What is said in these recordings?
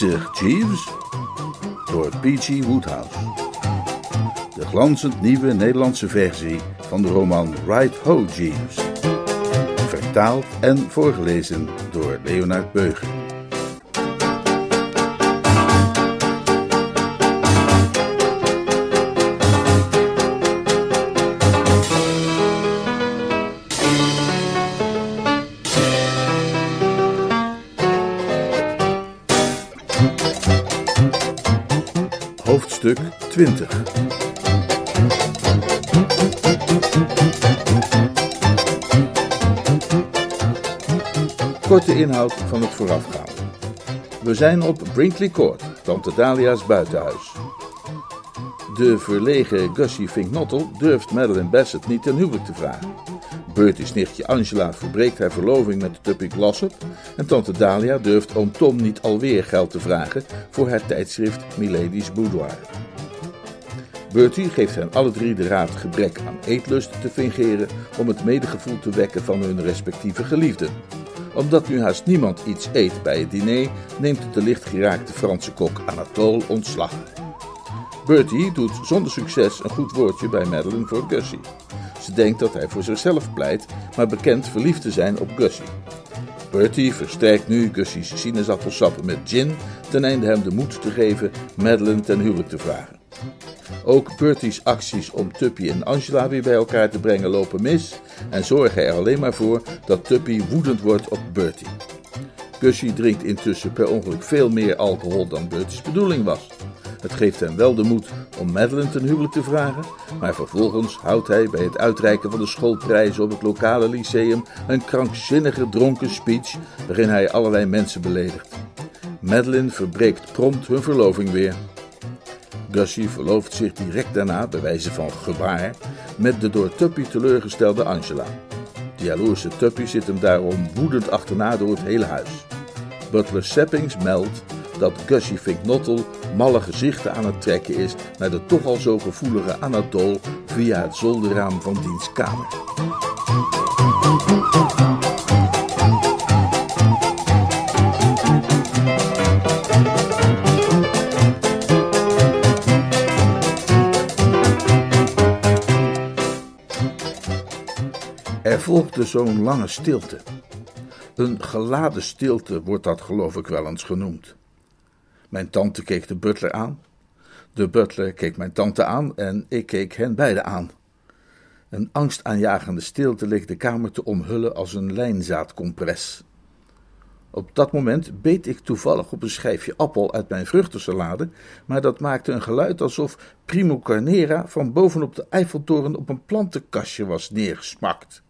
Bezig, Jeeves. Door P.G. Woodhouse. De glanzend nieuwe Nederlandse versie van de roman Right Ho, Jeeves. Vertaald en voorgelezen door Leonard Beuger. Hoofdstuk 20 Korte inhoud van het voorafgaande. We zijn op Brinkley Court, tante Dalia's buitenhuis. De verlegen Gussie Finknottel durft Madeline Bassett niet ten huwelijk te vragen. Bertie's nichtje Angela verbreekt haar verloving met Tuppy Glossop en tante Dalia durft oom Tom niet alweer geld te vragen voor haar tijdschrift Milady's Boudoir. Bertie geeft hen alle drie de raad gebrek aan eetlust te fingeren om het medegevoel te wekken van hun respectieve geliefden. Omdat nu haast niemand iets eet bij het diner, neemt de lichtgeraakte Franse kok Anatole ontslag. Bertie doet zonder succes een goed woordje bij Madeline voor Gussie. Ze denkt dat hij voor zichzelf pleit, maar bekend verliefd te zijn op Gussie. Bertie versterkt nu Gussie's sinaasappelsappen met gin, ten einde hem de moed te geven Madeline ten huwelijk te vragen. Ook Bertie's acties om Tuppy en Angela weer bij elkaar te brengen lopen mis en zorgen er alleen maar voor dat Tuppy woedend wordt op Bertie. Gussie drinkt intussen per ongeluk veel meer alcohol dan Bertie's bedoeling was. Het geeft hem wel de moed om Madeline ten huwelijk te vragen, maar vervolgens houdt hij bij het uitreiken van de schoolprijzen op het lokale lyceum een krankzinnige dronken speech waarin hij allerlei mensen beledigt. Madeline verbreekt prompt hun verloving weer. Gussie verlooft zich direct daarna, bij wijze van gebaar, met de door Tuppy teleurgestelde Angela. De jaloerse Tuppy zit hem daarom woedend achterna door het hele huis. Butler Seppings meldt dat Gussie Finknottel malle gezichten aan het trekken is naar de toch al zo gevoelige Anatole via het zolderraam van diens kamer. Volgde zo'n lange stilte. Een geladen stilte wordt dat geloof ik wel eens genoemd. Mijn tante keek de butler aan. De butler keek mijn tante aan en ik keek hen beiden aan. Een angstaanjagende stilte leek de kamer te omhullen als een lijnzaadcompres. Op dat moment beet ik toevallig op een schijfje appel uit mijn vruchtensalade, maar dat maakte een geluid alsof Primo Carnera van bovenop de Eiffeltoren op een plantenkastje was neergesmakt.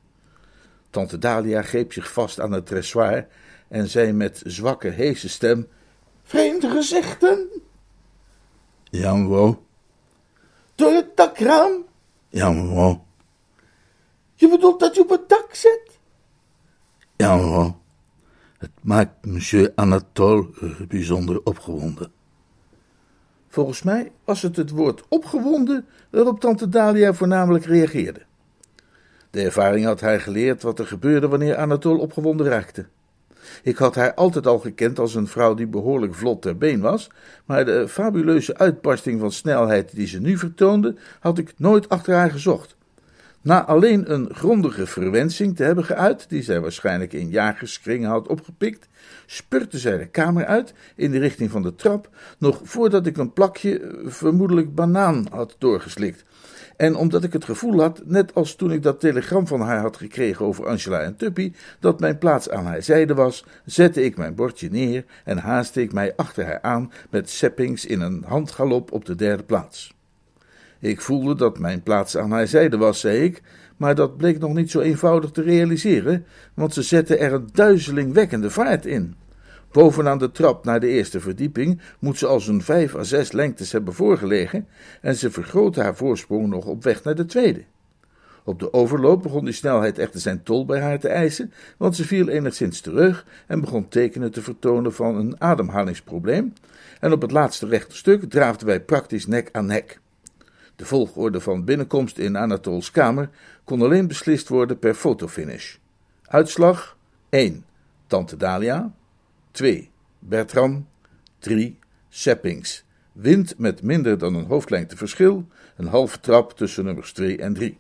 Tante Dalia greep zich vast aan het dressoir en zei met zwakke, heese stem: Vreemde gezichten? Ja, mevrouw. Door het dakraam? Ja, mevrouw. Je bedoelt dat je op het dak zit? Ja, mevrouw. Het maakt monsieur Anatole uh, bijzonder opgewonden. Volgens mij was het het woord opgewonden waarop tante Dalia voornamelijk reageerde. De ervaring had haar geleerd wat er gebeurde wanneer Anatole opgewonden raakte. Ik had haar altijd al gekend als een vrouw die behoorlijk vlot ter been was, maar de fabuleuze uitbarsting van snelheid die ze nu vertoonde, had ik nooit achter haar gezocht. Na alleen een grondige verwensing te hebben geuit, die zij waarschijnlijk in jagerskringen had opgepikt, spurte zij de kamer uit in de richting van de trap, nog voordat ik een plakje, vermoedelijk banaan, had doorgeslikt. En omdat ik het gevoel had, net als toen ik dat telegram van haar had gekregen over Angela en Tuppy, dat mijn plaats aan haar zijde was, zette ik mijn bordje neer en haastte ik mij achter haar aan met Seppings in een handgalop op de derde plaats. Ik voelde dat mijn plaats aan haar zijde was, zei ik, maar dat bleek nog niet zo eenvoudig te realiseren, want ze zette er een duizelingwekkende vaart in. Bovenaan de trap naar de eerste verdieping moet ze al zo'n vijf à zes lengtes hebben voorgelegen en ze vergrootte haar voorsprong nog op weg naar de tweede. Op de overloop begon die snelheid echter zijn tol bij haar te eisen, want ze viel enigszins terug en begon tekenen te vertonen van een ademhalingsprobleem, en op het laatste rechte stuk draafden wij praktisch nek aan nek. De volgorde van binnenkomst in Anatols kamer kon alleen beslist worden per fotofinish. Uitslag 1. Tante Dalia 2. Bertram 3. Seppings. Wind met minder dan een hoofdlengte verschil, een halve trap tussen nummers 2 en 3.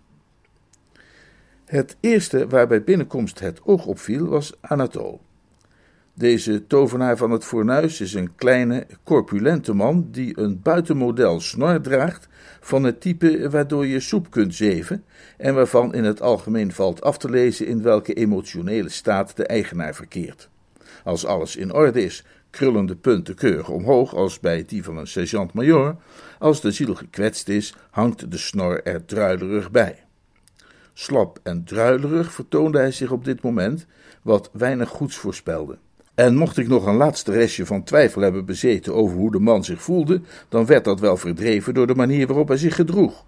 Het eerste waar bij binnenkomst het oog opviel was Anatol. Deze tovenaar van het fornuis is een kleine, corpulente man die een buitenmodel snor draagt van het type waardoor je soep kunt zeven en waarvan in het algemeen valt af te lezen in welke emotionele staat de eigenaar verkeert. Als alles in orde is, krullen de punten keurig omhoog als bij die van een sergeant-majoor. Als de ziel gekwetst is, hangt de snor er druilerig bij. Slap en druilerig vertoonde hij zich op dit moment, wat weinig goeds voorspelde. En mocht ik nog een laatste restje van twijfel hebben bezeten over hoe de man zich voelde, dan werd dat wel verdreven door de manier waarop hij zich gedroeg.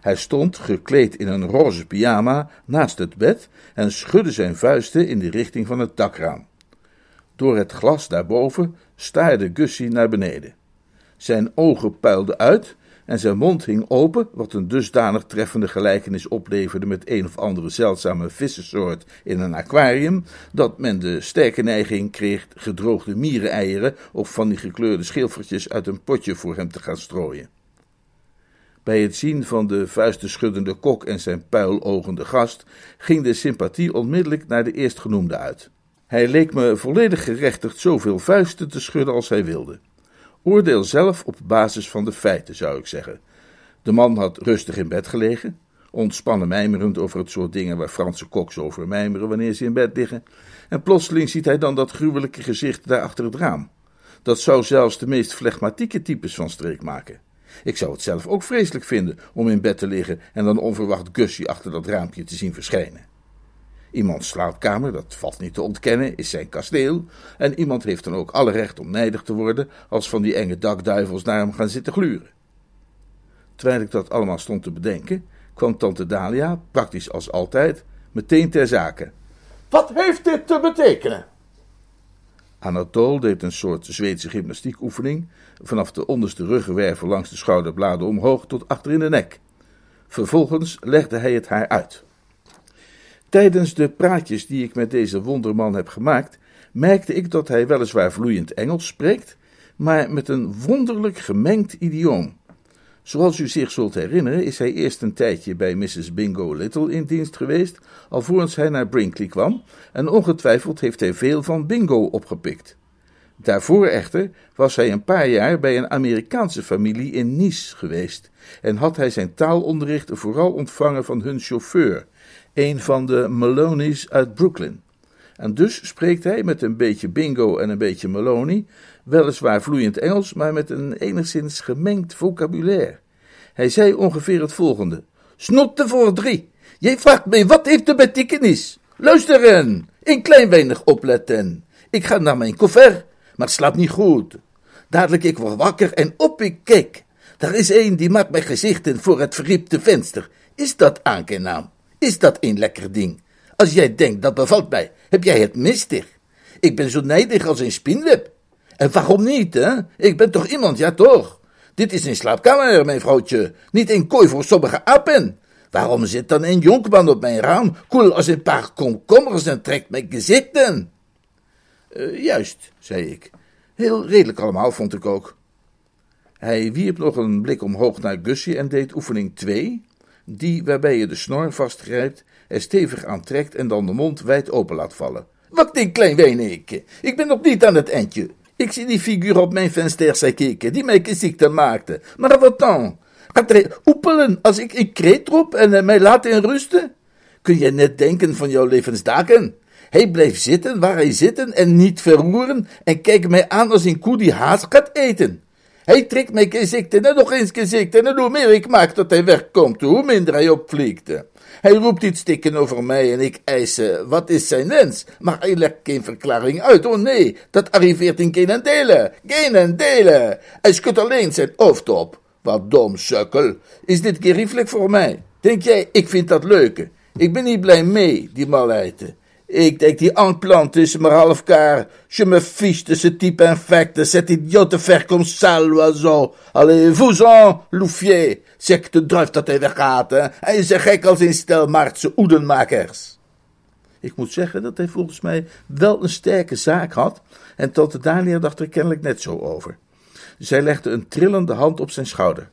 Hij stond, gekleed in een roze pyjama, naast het bed en schudde zijn vuisten in de richting van het dakraam. Door het glas daarboven staarde Gussie naar beneden. Zijn ogen puilden uit en zijn mond hing open, wat een dusdanig treffende gelijkenis opleverde met een of andere zeldzame vissensoort in een aquarium, dat men de sterke neiging kreeg gedroogde miereneieren of van die gekleurde schilfertjes uit een potje voor hem te gaan strooien. Bij het zien van de vuisten schuddende kok en zijn puilogende gast ging de sympathie onmiddellijk naar de eerstgenoemde uit. Hij leek me volledig gerechtigd zoveel vuisten te schudden als hij wilde. Oordeel zelf op basis van de feiten, zou ik zeggen. De man had rustig in bed gelegen, ontspannen mijmerend over het soort dingen waar Franse koks over mijmeren wanneer ze in bed liggen, en plotseling ziet hij dan dat gruwelijke gezicht daar achter het raam. Dat zou zelfs de meest flegmatieke types van streek maken. Ik zou het zelf ook vreselijk vinden om in bed te liggen en dan onverwacht Gussie achter dat raampje te zien verschijnen. Iemands slaapkamer, dat valt niet te ontkennen, is zijn kasteel. En iemand heeft dan ook alle recht om nijdig te worden als van die enge dakduivels naar hem gaan zitten gluren. Terwijl ik dat allemaal stond te bedenken, kwam tante Dalia, praktisch als altijd, meteen ter zake. Wat heeft dit te betekenen? Anatole deed een soort Zweedse gymnastiekoefening, vanaf de onderste ruggenwervel langs de schouderbladen omhoog tot achter in de nek. Vervolgens legde hij het haar uit. Tijdens de praatjes die ik met deze wonderman heb gemaakt, merkte ik dat hij weliswaar vloeiend Engels spreekt, maar met een wonderlijk gemengd idioom. Zoals u zich zult herinneren, is hij eerst een tijdje bij Mrs. Bingo Little in dienst geweest, alvorens hij naar Brinkley kwam, en ongetwijfeld heeft hij veel van Bingo opgepikt. Daarvoor echter was hij een paar jaar bij een Amerikaanse familie in Nice geweest, en had hij zijn taalonderricht vooral ontvangen van hun chauffeur, een van de Maloney's uit Brooklyn. En dus spreekt hij met een beetje bingo en een beetje Maloney, weliswaar vloeiend Engels, maar met een enigszins gemengd vocabulaire. Hij zei ongeveer het volgende: Snotte voor drie. Jij vraagt mij wat heeft de betekenis? Luisteren, een klein weinig opletten. Ik ga naar mijn koffer, maar slaap niet goed. Dadelijk ik word wakker en op ik kijk. Daar is een die maakt mijn gezichten voor het verriepte venster. Is dat aangenaam? Is dat een lekker ding? Als jij denkt dat bevalt mij, heb jij het mistig. Ik ben zo nijdig als een spinweb. En waarom niet, hè? Ik ben toch iemand, ja toch? Dit is een slaapkamer, mijn vrouwtje, niet een kooi voor sommige apen. Waarom zit dan een jonkman op mijn raam, koel als een paar komkommers en trekt mijn gezichten? Uh, juist, zei ik. Heel redelijk allemaal, vond ik ook. Hij wierp nog een blik omhoog naar Gussie en deed oefening 2, die waarbij je de snor vastgrijpt, er stevig aantrekt en dan de mond wijd open laat vallen. Wat een klein weinig, ik ben nog niet aan het eindje. Ik zie die figuur op mijn venster kijken, die mij ziekte maakte. Maar wat dan? Gaat hij oepelen als ik een kreet roep en mij laat in rusten? Kun je net denken van jouw levensdagen? Hij blijft zitten waar hij zitten en niet verroeren en kijkt mij aan als een koe die haast gaat eten. Hij trekt mijn gezicht en nog eens gezicht en hoe meer ik maak dat hij wegkomt, hoe minder hij opvliegt. Hij roept iets stikken over mij en ik eis, wat is zijn wens? Maar hij legt geen verklaring uit. Oh nee, dat arriveert in geen delen. Geen delen. Hij schudt alleen zijn hoofd op. Wat dom sukkel. Is dit geriefelijk voor mij? Denk jij, ik vind dat leuk? Ik ben niet blij mee, die malheid. Ik denk die aanplant tussen maar half kaar. Je me fiche de ce type infect, cet idiote faire comme ça, l'oiseau. Allez, vous-en, loufier. Zeg de druif dat hij weggaat, hè. Hij is gek als een stel Maartse oedenmakers. Ik moet zeggen dat hij volgens mij wel een sterke zaak had, en tante Dalia dacht er kennelijk net zo over. Zij legde een trillende hand op zijn schouder.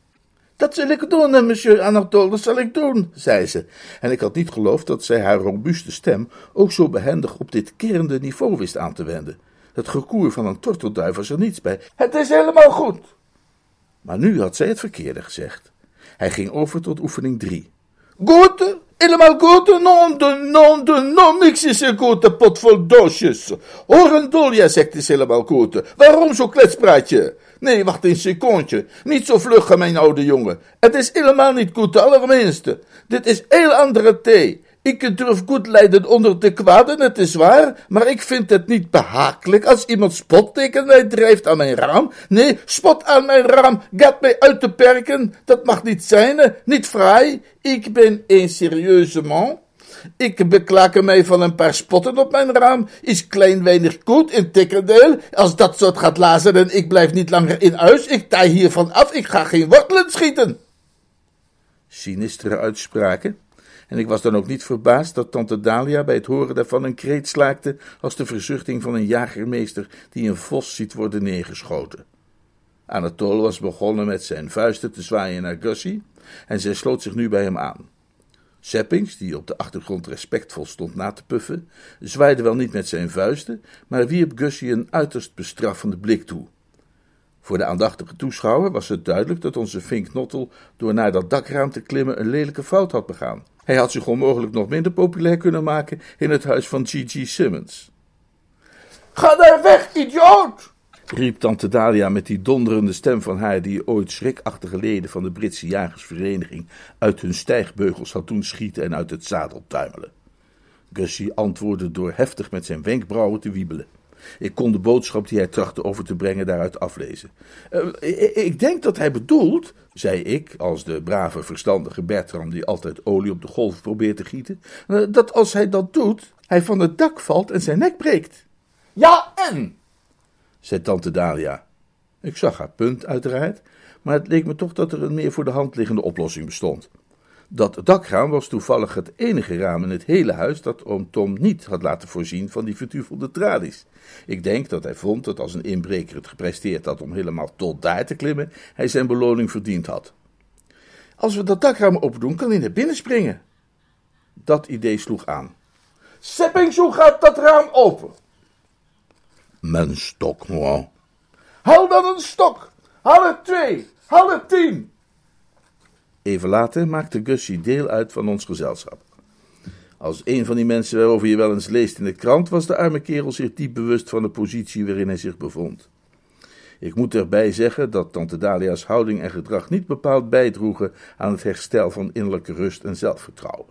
Dat zal ik doen, monsieur Anatole, dat zal ik doen, zei ze. En ik had niet geloofd dat zij haar robuuste stem ook zo behendig op dit kerende niveau wist aan te wenden. Het gekoer van een tortelduif was er niets bij. Het is helemaal goed. Maar nu had zij het verkeerde gezegd. Hij ging over tot oefening drie. Goed, helemaal goed, non de, non de, non, niks is een goede pot vol doosjes. Horendolja, zegt is helemaal goed. Waarom zo kletspraatje? Nee, wacht een secondje. Niet zo vlug, mijn oude jongen. Het is helemaal niet goed, allerminste. Dit is heel andere thee. Ik durf goed lijden onder de kwaden, het is waar, maar ik vind het niet behagelijk als iemand spot mij drijft aan mijn raam. Nee, spot aan mijn raam, gaat mij uit te perken, dat mag niet zijn, niet fraai. Ik ben een serieuze man. Ik beklaken mij van een paar spotten op mijn raam, is klein weinig goed, in tegendeel, als dat soort gaat lazen en ik blijf niet langer in huis, ik taai hiervan af, ik ga geen wortelen schieten. Sinistere uitspraken, en ik was dan ook niet verbaasd dat tante Dalia bij het horen daarvan een kreet slaakte als de verzuchting van een jagermeester die een vos ziet worden neergeschoten. Anatole was begonnen met zijn vuisten te zwaaien naar Gussie en zij sloot zich nu bij hem aan. Seppings, die op de achtergrond respectvol stond na te puffen, zwaaide wel niet met zijn vuisten, maar wierp Gussie een uiterst bestraffende blik toe. Voor de aandachtige toeschouwer was het duidelijk dat onze Fink Nottel door naar dat dakraam te klimmen een lelijke fout had begaan. Hij had zich onmogelijk nog minder populair kunnen maken in het huis van G.G. Simmons. Ga daar weg, idioot! Riep tante Dalia met die donderende stem van haar die ooit schrikachtige leden van de Britse jagersvereniging uit hun stijgbeugels had doen schieten en uit het zadel tuimelen. Gussie antwoordde door heftig met zijn wenkbrauwen te wiebelen. Ik kon de boodschap die hij trachtte over te brengen daaruit aflezen. Uh, ik denk dat hij bedoelt, zei ik, als de brave verstandige Bertram die altijd olie op de golf probeert te gieten, uh, dat als hij dat doet, hij van het dak valt en zijn nek breekt. Ja, en? Zei tante Dalia. Ik zag haar punt, uiteraard, maar het leek me toch dat er een meer voor de hand liggende oplossing bestond. Dat dakraam was toevallig het enige raam in het hele huis dat oom Tom niet had laten voorzien van die vertufelde tralies. Ik denk dat hij vond dat als een inbreker het gepresteerd had om helemaal tot daar te klimmen, hij zijn beloning verdiend had. Als we dat dakraam opdoen, kan hij naar binnen springen. Dat idee sloeg aan. Seppings, hoe gaat dat raam open? Mijn stok, moi. Haal dan een stok. Haal er twee. Haal er tien. Even later maakte Gussie deel uit van ons gezelschap. Als een van die mensen waarover je wel eens leest in de krant, was de arme kerel zich diep bewust van de positie waarin hij zich bevond. Ik moet erbij zeggen dat tante Dalia's houding en gedrag niet bepaald bijdroegen aan het herstel van innerlijke rust en zelfvertrouwen.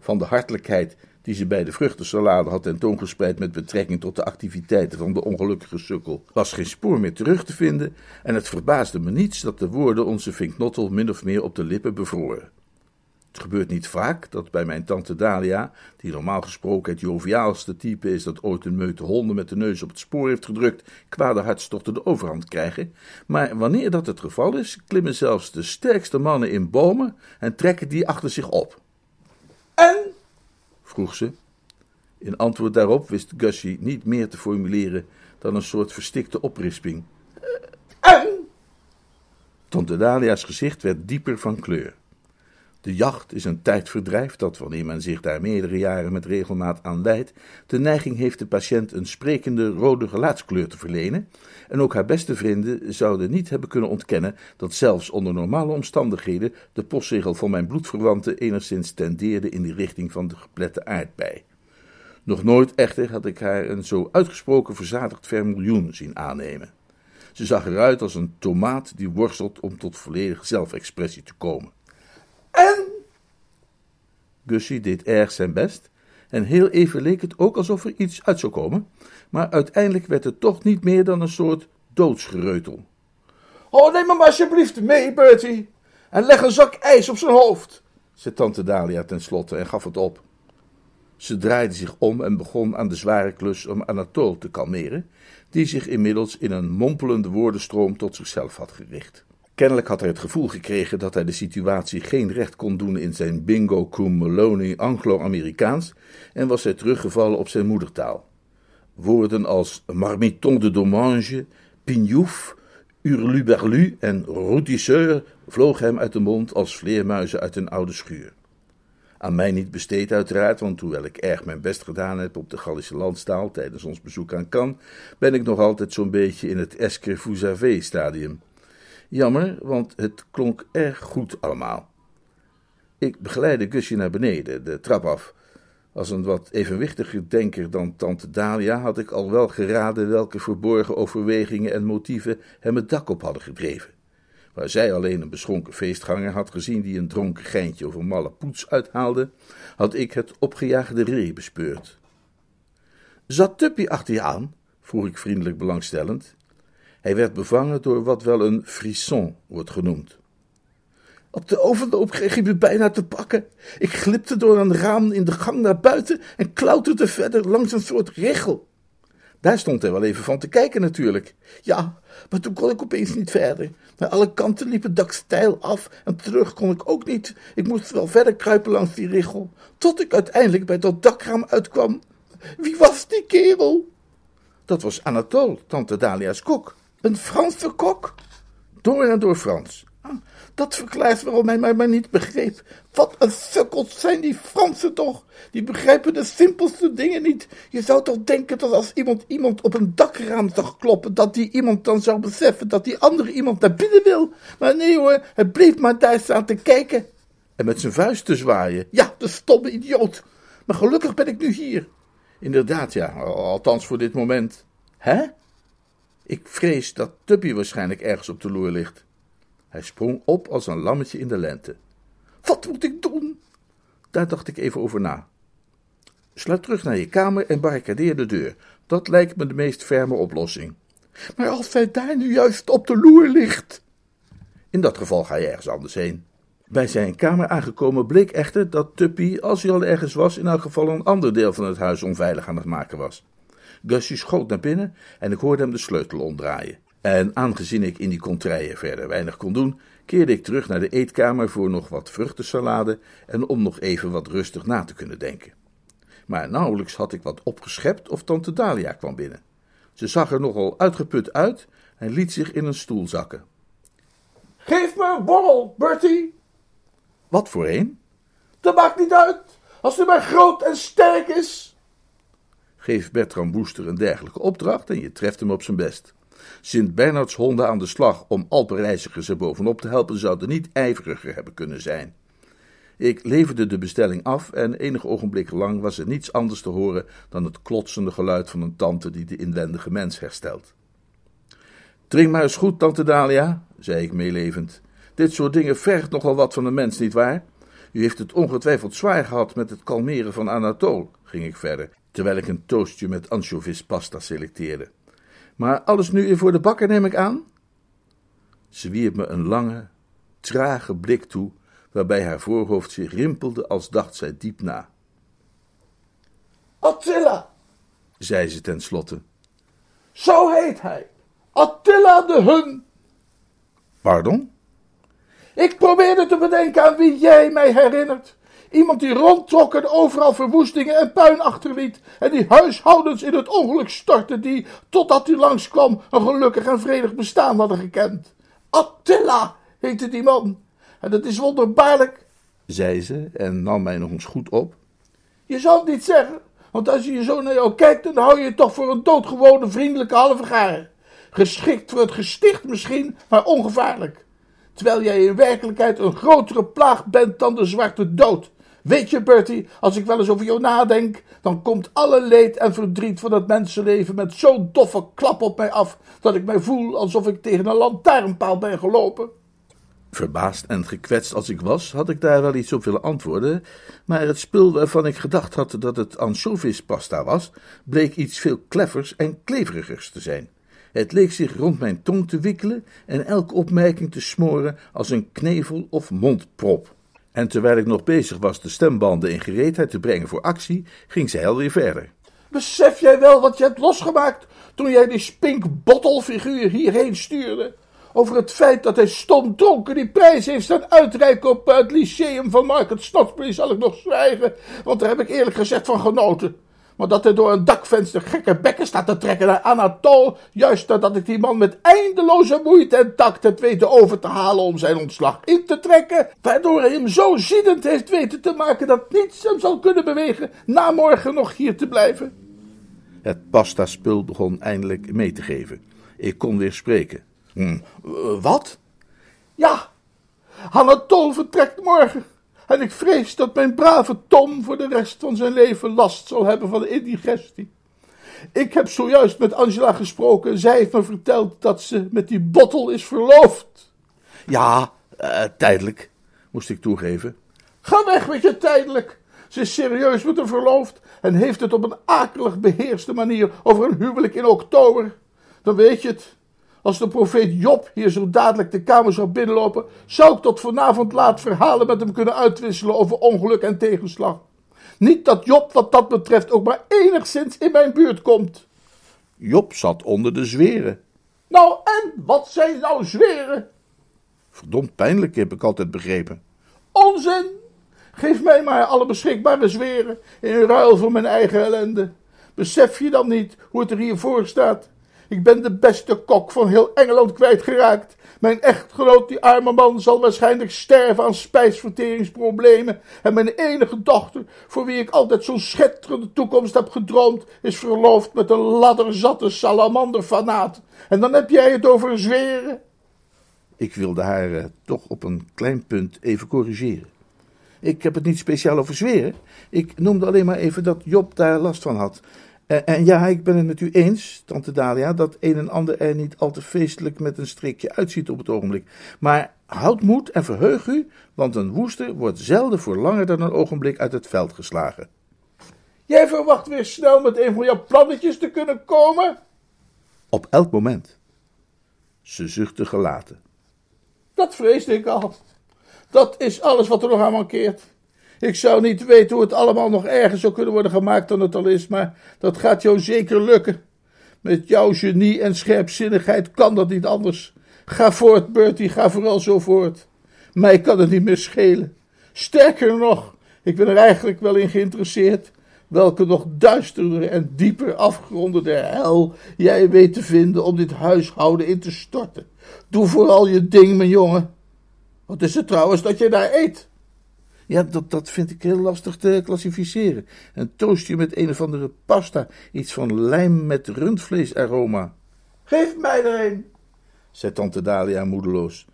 Van de hartelijkheid die ze bij de vruchtensalade had tentoongespreid met betrekking tot de activiteiten van de ongelukkige sukkel, was geen spoor meer terug te vinden en het verbaasde me niets dat de woorden onze vinknottel min of meer op de lippen bevroren. Het gebeurt niet vaak dat bij mijn tante Dalia, die normaal gesproken het joviaalste type is dat ooit een meute honden met de neus op het spoor heeft gedrukt, kwade hartstochten de overhand krijgen. Maar wanneer dat het geval is, klimmen zelfs de sterkste mannen in bomen en trekken die achter zich op. Vroeg ze. In antwoord daarop wist Gussie niet meer te formuleren dan een soort verstikte oprisping. En? Tante Dalia's gezicht werd dieper van kleur. De jacht is een tijdverdrijf dat, wanneer men zich daar meerdere jaren met regelmaat aan wijdt, de neiging heeft de patiënt een sprekende rode gelaatskleur te verlenen, en ook haar beste vrienden zouden niet hebben kunnen ontkennen dat zelfs onder normale omstandigheden de postzegel van mijn bloedverwanten enigszins tendeerde in de richting van de geplette aardbei. Nog nooit echter had ik haar een zo uitgesproken verzadigd vermiljoen zien aannemen. Ze zag eruit als een tomaat die worstelt om tot volledige zelfexpressie te komen. En? Gussie deed erg zijn best en heel even leek het ook alsof er iets uit zou komen, maar uiteindelijk werd het toch niet meer dan een soort doodsgereutel. Oh, neem me maar alsjeblieft mee, Bertie. En leg een zak ijs op zijn hoofd, zei tante Dalia tenslotte en gaf het op. Ze draaide zich om en begon aan de zware klus om Anatole te kalmeren, die zich inmiddels in een mompelende woordenstroom tot zichzelf had gericht. Kennelijk had hij het gevoel gekregen dat hij de situatie geen recht kon doen in zijn bingo cum Maloney Anglo-Amerikaans en was hij teruggevallen op zijn moedertaal. Woorden als marmiton de dommage, pignouf, hurluberlu en routisseur vlogen hem uit de mond als vleermuizen uit een oude schuur. Aan mij niet besteed uiteraard, want hoewel ik erg mijn best gedaan heb op de Gallische landstaal tijdens ons bezoek aan Cannes, ben ik nog altijd zo'n beetje in het avez stadium. Jammer, want het klonk erg goed allemaal. Ik begeleidde Gusje naar beneden, de trap af. Als een wat evenwichtiger denker dan tante Dalia had ik al wel geraden welke verborgen overwegingen en motieven hem het dak op hadden gedreven. Waar zij alleen een beschonken feestganger had gezien die een dronken geintje of een malle poets uithaalde, had ik het opgejaagde ree bespeurd. Zat Tuppy achter je aan? vroeg ik vriendelijk belangstellend. Hij werd bevangen door wat wel een frisson wordt genoemd. Op de overloop kreeg hij me bijna te pakken. Ik glipte door een raam in de gang naar buiten en klauterde verder langs een soort richel. Daar stond hij wel even van te kijken natuurlijk. Ja, maar toen kon ik opeens niet verder. Naar alle kanten liep het dak steil af en terug kon ik ook niet. Ik moest wel verder kruipen langs die richel, tot ik uiteindelijk bij dat dakraam uitkwam. Wie was die kerel? Dat was Anatole, tante Dalia's kok. Een Franse kok? Door en door Frans. Ah, dat verklaart waarom hij mij maar niet begreep. Wat een sukkels zijn die Fransen toch? Die begrijpen de simpelste dingen niet. Je zou toch denken dat als iemand iemand op een dakraam zag kloppen, dat die iemand dan zou beseffen dat die andere iemand naar binnen wil. Maar nee hoor, hij bleef maar daar staan te kijken. En met zijn vuist te zwaaien. Ja, de stomme idioot. Maar gelukkig ben ik nu hier. Inderdaad, ja, althans voor dit moment. Hè? Ik vrees dat Tubby waarschijnlijk ergens op de loer ligt. Hij sprong op als een lammetje in de lente. Wat moet ik doen? Daar dacht ik even over na. Sluip terug naar je kamer en barricadeer de deur. Dat lijkt me de meest ferme oplossing. Maar als zij daar nu juist op de loer ligt. In dat geval ga je ergens anders heen. Bij zijn kamer aangekomen bleek echter dat Tuppy, als hij al ergens was, in elk geval een ander deel van het huis onveilig aan het maken was. Gussie schoot naar binnen en ik hoorde hem de sleutel omdraaien. En aangezien ik in die contraille verder weinig kon doen, keerde ik terug naar de eetkamer voor nog wat vruchtensalade en om nog even wat rustig na te kunnen denken. Maar nauwelijks had ik wat opgeschept of tante Dalia kwam binnen. Ze zag er nogal uitgeput uit en liet zich in een stoel zakken. Geef me een borrel, Bertie. Wat voor een? Dat maakt niet uit, als hij maar groot en sterk is. Geef Bertram Woester een dergelijke opdracht en je treft hem op zijn best. Sint Bernards honden aan de slag om Alpenreizigers er bovenop te helpen zouden niet ijveriger hebben kunnen zijn. Ik leverde de bestelling af en enige ogenblikken lang was er niets anders te horen dan het klotsende geluid van een tante die de inwendige mens herstelt. Drink maar eens goed, tante Dalia, zei ik meelevend. Dit soort dingen vergt nogal wat van een mens, nietwaar? U heeft het ongetwijfeld zwaar gehad met het kalmeren van Anatole, ging ik verder, terwijl ik een toastje met ansjovispasta selecteerde. Maar alles nu weer voor de bakker, neem ik aan? Ze wierp me een lange, trage blik toe, waarbij haar voorhoofd zich rimpelde als dacht zij diep na. Attila, zei ze tenslotte. Zo heet hij. Attila de Hun. Pardon? Ik probeerde te bedenken aan wie jij mij herinnert. Iemand die rondtrok en overal verwoestingen en puin achterliet. En die huishoudens in het ongeluk stortte die, totdat hij langskwam, een gelukkig en vredig bestaan hadden gekend. Attila heette die man. En dat is wonderbaarlijk, zei ze en nam mij nog eens goed op. Je zou het niet zeggen, want als je je zo naar jou kijkt, dan hou je je toch voor een doodgewone vriendelijke halve Geschikt voor het gesticht misschien, maar ongevaarlijk. Terwijl jij in werkelijkheid een grotere plaag bent dan de zwarte dood. Weet je, Bertie, als ik wel eens over jou nadenk, dan komt alle leed en verdriet van het mensenleven met zo'n doffe klap op mij af, dat ik mij voel alsof ik tegen een lantaarnpaal ben gelopen. Verbaasd en gekwetst als ik was, had ik daar wel iets op willen antwoorden, maar het spul waarvan ik gedacht had dat het ansjovispasta was, bleek iets veel clevers en kleverigers te zijn. Het leek zich rond mijn tong te wikkelen en elke opmerking te smoren als een knevel of mondprop. En terwijl ik nog bezig was de stembanden in gereedheid te brengen voor actie, ging zij alweer verder. Besef jij wel wat je hebt losgemaakt toen jij die spinkbottelfiguur hierheen stuurde? Over het feit dat hij stom dronken die prijs heeft staan uitreiken op het lyceum van Market Snodsbury zal ik nog zwijgen, want daar heb ik eerlijk gezegd van genoten. Maar dat hij door een dakvenster gekke bekken staat te trekken naar Anatol, juist nadat ik die man met eindeloze moeite en tact heb weten over te halen om zijn ontslag in te trekken, waardoor hij hem zo ziedend heeft weten te maken dat niets hem zal kunnen bewegen na morgen nog hier te blijven. Het pasta-spul begon eindelijk mee te geven. Ik kon weer spreken. Hm, wat? Ja, Anatol vertrekt morgen. En ik vrees dat mijn brave Tom voor de rest van zijn leven last zal hebben van indigestie. Ik heb zojuist met Angela gesproken. Zij heeft me verteld dat ze met die bottel is verloofd. Ja, uh, tijdelijk, moest ik toegeven. Ga weg met je tijdelijk. Ze is serieus met hem verloofd en heeft het op een akelig beheerste manier over een huwelijk in oktober. Dan weet je het. Als de profeet Job hier zo dadelijk de kamer zou binnenlopen, zou ik tot vanavond laat verhalen met hem kunnen uitwisselen over ongeluk en tegenslag. Niet dat Job wat dat betreft ook maar enigszins in mijn buurt komt. Job zat onder de zweren. Nou, en wat zijn nou zweren? Verdomd pijnlijk, heb ik altijd begrepen. Onzin! Geef mij maar alle beschikbare zweren in ruil voor mijn eigen ellende. Besef je dan niet hoe het er hier voor staat? Ik ben de beste kok van heel Engeland kwijtgeraakt. Mijn echtgenoot, die arme man, zal waarschijnlijk sterven aan spijsverteringsproblemen. En mijn enige dochter, voor wie ik altijd zo'n schitterende toekomst heb gedroomd, is verloofd met een ladderzatte salamanderfanaat. En dan heb jij het over zweren? Ik wilde haar uh, toch op een klein punt even corrigeren. Ik heb het niet speciaal over zweren. Ik noemde alleen maar even dat Job daar last van had. En, en, ja, ik ben het met u eens, tante Dalia, dat een en ander er niet al te feestelijk met een strikje uitziet op het ogenblik. Maar houd moed en verheug u, want een woester wordt zelden voor langer dan een ogenblik uit het veld geslagen. Jij verwacht weer snel met een van jouw plannetjes te kunnen komen? Op elk moment. Ze zuchtte gelaten. Dat vreesde ik al. Dat is alles wat er nog aan mankeert. Ik zou niet weten hoe het allemaal nog erger zou kunnen worden gemaakt dan het al is, maar dat gaat jou zeker lukken. Met jouw genie en scherpzinnigheid kan dat niet anders. Ga voort, Bertie, ga vooral zo voort. Mij kan het niet meer schelen. Sterker nog, ik ben er eigenlijk wel in geïnteresseerd welke nog duisterder en dieper afgronden der hel jij weet te vinden om dit huishouden in te storten. Doe vooral je ding, mijn jongen. Wat is het trouwens dat je daar eet? Ja, dat, dat vind ik heel lastig te klassificeren. Een toastje met een of andere pasta, iets van lijm met rundvleesaroma. Geef mij er een, zei tante Dalia moedeloos.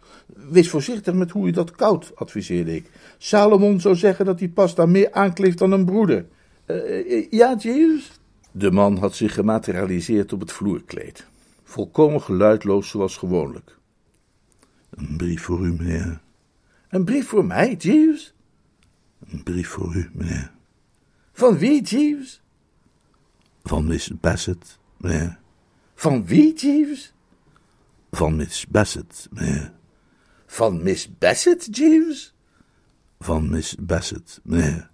Wees voorzichtig met hoe je dat koudt, adviseerde ik. Salomon zou zeggen dat die pasta meer aankleeft dan een broeder. Uh, ja, Jezus? De man had zich gematerialiseerd op het vloerkleed. Volkomen geluidloos zoals gewoonlijk. Een brief voor u, meneer. Een brief voor mij, Jeeves? Een brief voor u, meneer. Van wie, Jeeves? Van Miss Bassett, meneer. Van wie, Jeeves? Van Miss Bassett, meneer. Van Miss Bassett, Jeeves? Van Miss Bassett, meneer.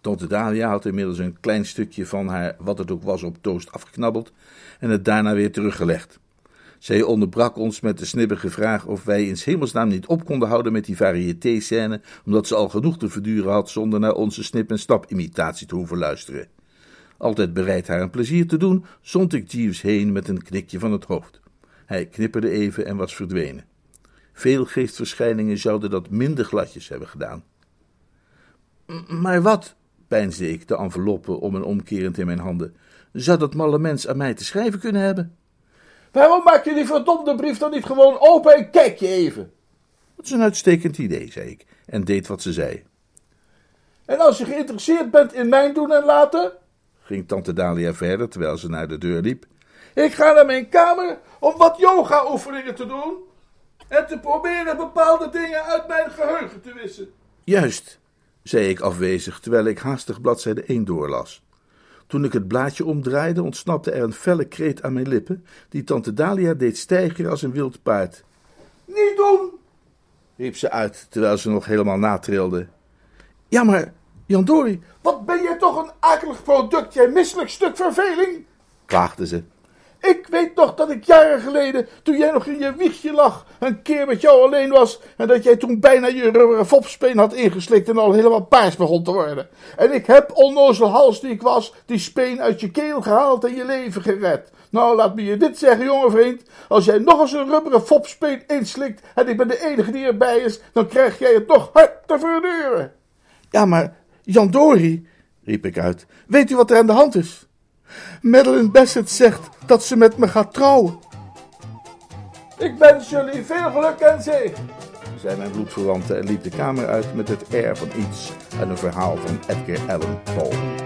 Tante Dalia had inmiddels een klein stukje van haar, wat het ook was, op toast afgeknabbeld en het daarna weer teruggelegd. Zij onderbrak ons met de snibbige vraag of wij in hemelsnaam niet op konden houden met die variété-scène, omdat ze al genoeg te verduren had zonder naar onze snip- en stap-imitatie te hoeven luisteren. Altijd bereid haar een plezier te doen, zond ik Jeeves heen met een knikje van het hoofd. Hij knipperde even en was verdwenen. Veel geestverschijningen zouden dat minder gladjes hebben gedaan. Maar wat, peinsde ik de enveloppe om en omkerend in mijn handen, zou dat malle mens aan mij te schrijven kunnen hebben? Waarom maak je die verdomde brief dan niet gewoon open en kijk je even? Dat is een uitstekend idee, zei ik, en deed wat ze zei. En als je geïnteresseerd bent in mijn doen en laten, ging tante Dalia verder terwijl ze naar de deur liep. Ik ga naar mijn kamer om wat yoga-oefeningen te doen en te proberen bepaalde dingen uit mijn geheugen te wissen. Juist, zei ik afwezig terwijl ik haastig bladzijde 1 doorlas. Toen ik het blaadje omdraaide, ontsnapte er een felle kreet aan mijn lippen, die tante Dalia deed stijgen als een wild paard. Niet doen, riep ze uit terwijl ze nog helemaal natrilde. Ja, maar, Jan Dori, wat ben jij toch een akelig product, jij misselijk stuk verveling, klaagde ze. Ik weet nog dat ik jaren geleden, toen jij nog in je wiegje lag, een keer met jou alleen was en dat jij toen bijna je rubberen fopspeen had ingeslikt en al helemaal paars begon te worden. En ik heb, onnozel hals die ik was, die speen uit je keel gehaald en je leven gered. Nou, laat me je dit zeggen, jonge vriend. Als jij nog eens een rubberen fopspeen inslikt en ik ben de enige die erbij is, dan krijg jij het nog hard te verduren. Ja, maar Jan Dori, riep ik uit, weet u wat er aan de hand is? Madeline Bassett zegt dat ze met me gaat trouwen. Ik wens jullie veel geluk en zegen, zei mijn bloedverwante en liep de kamer uit met het air van iets uit een verhaal van Edgar Allan Poe.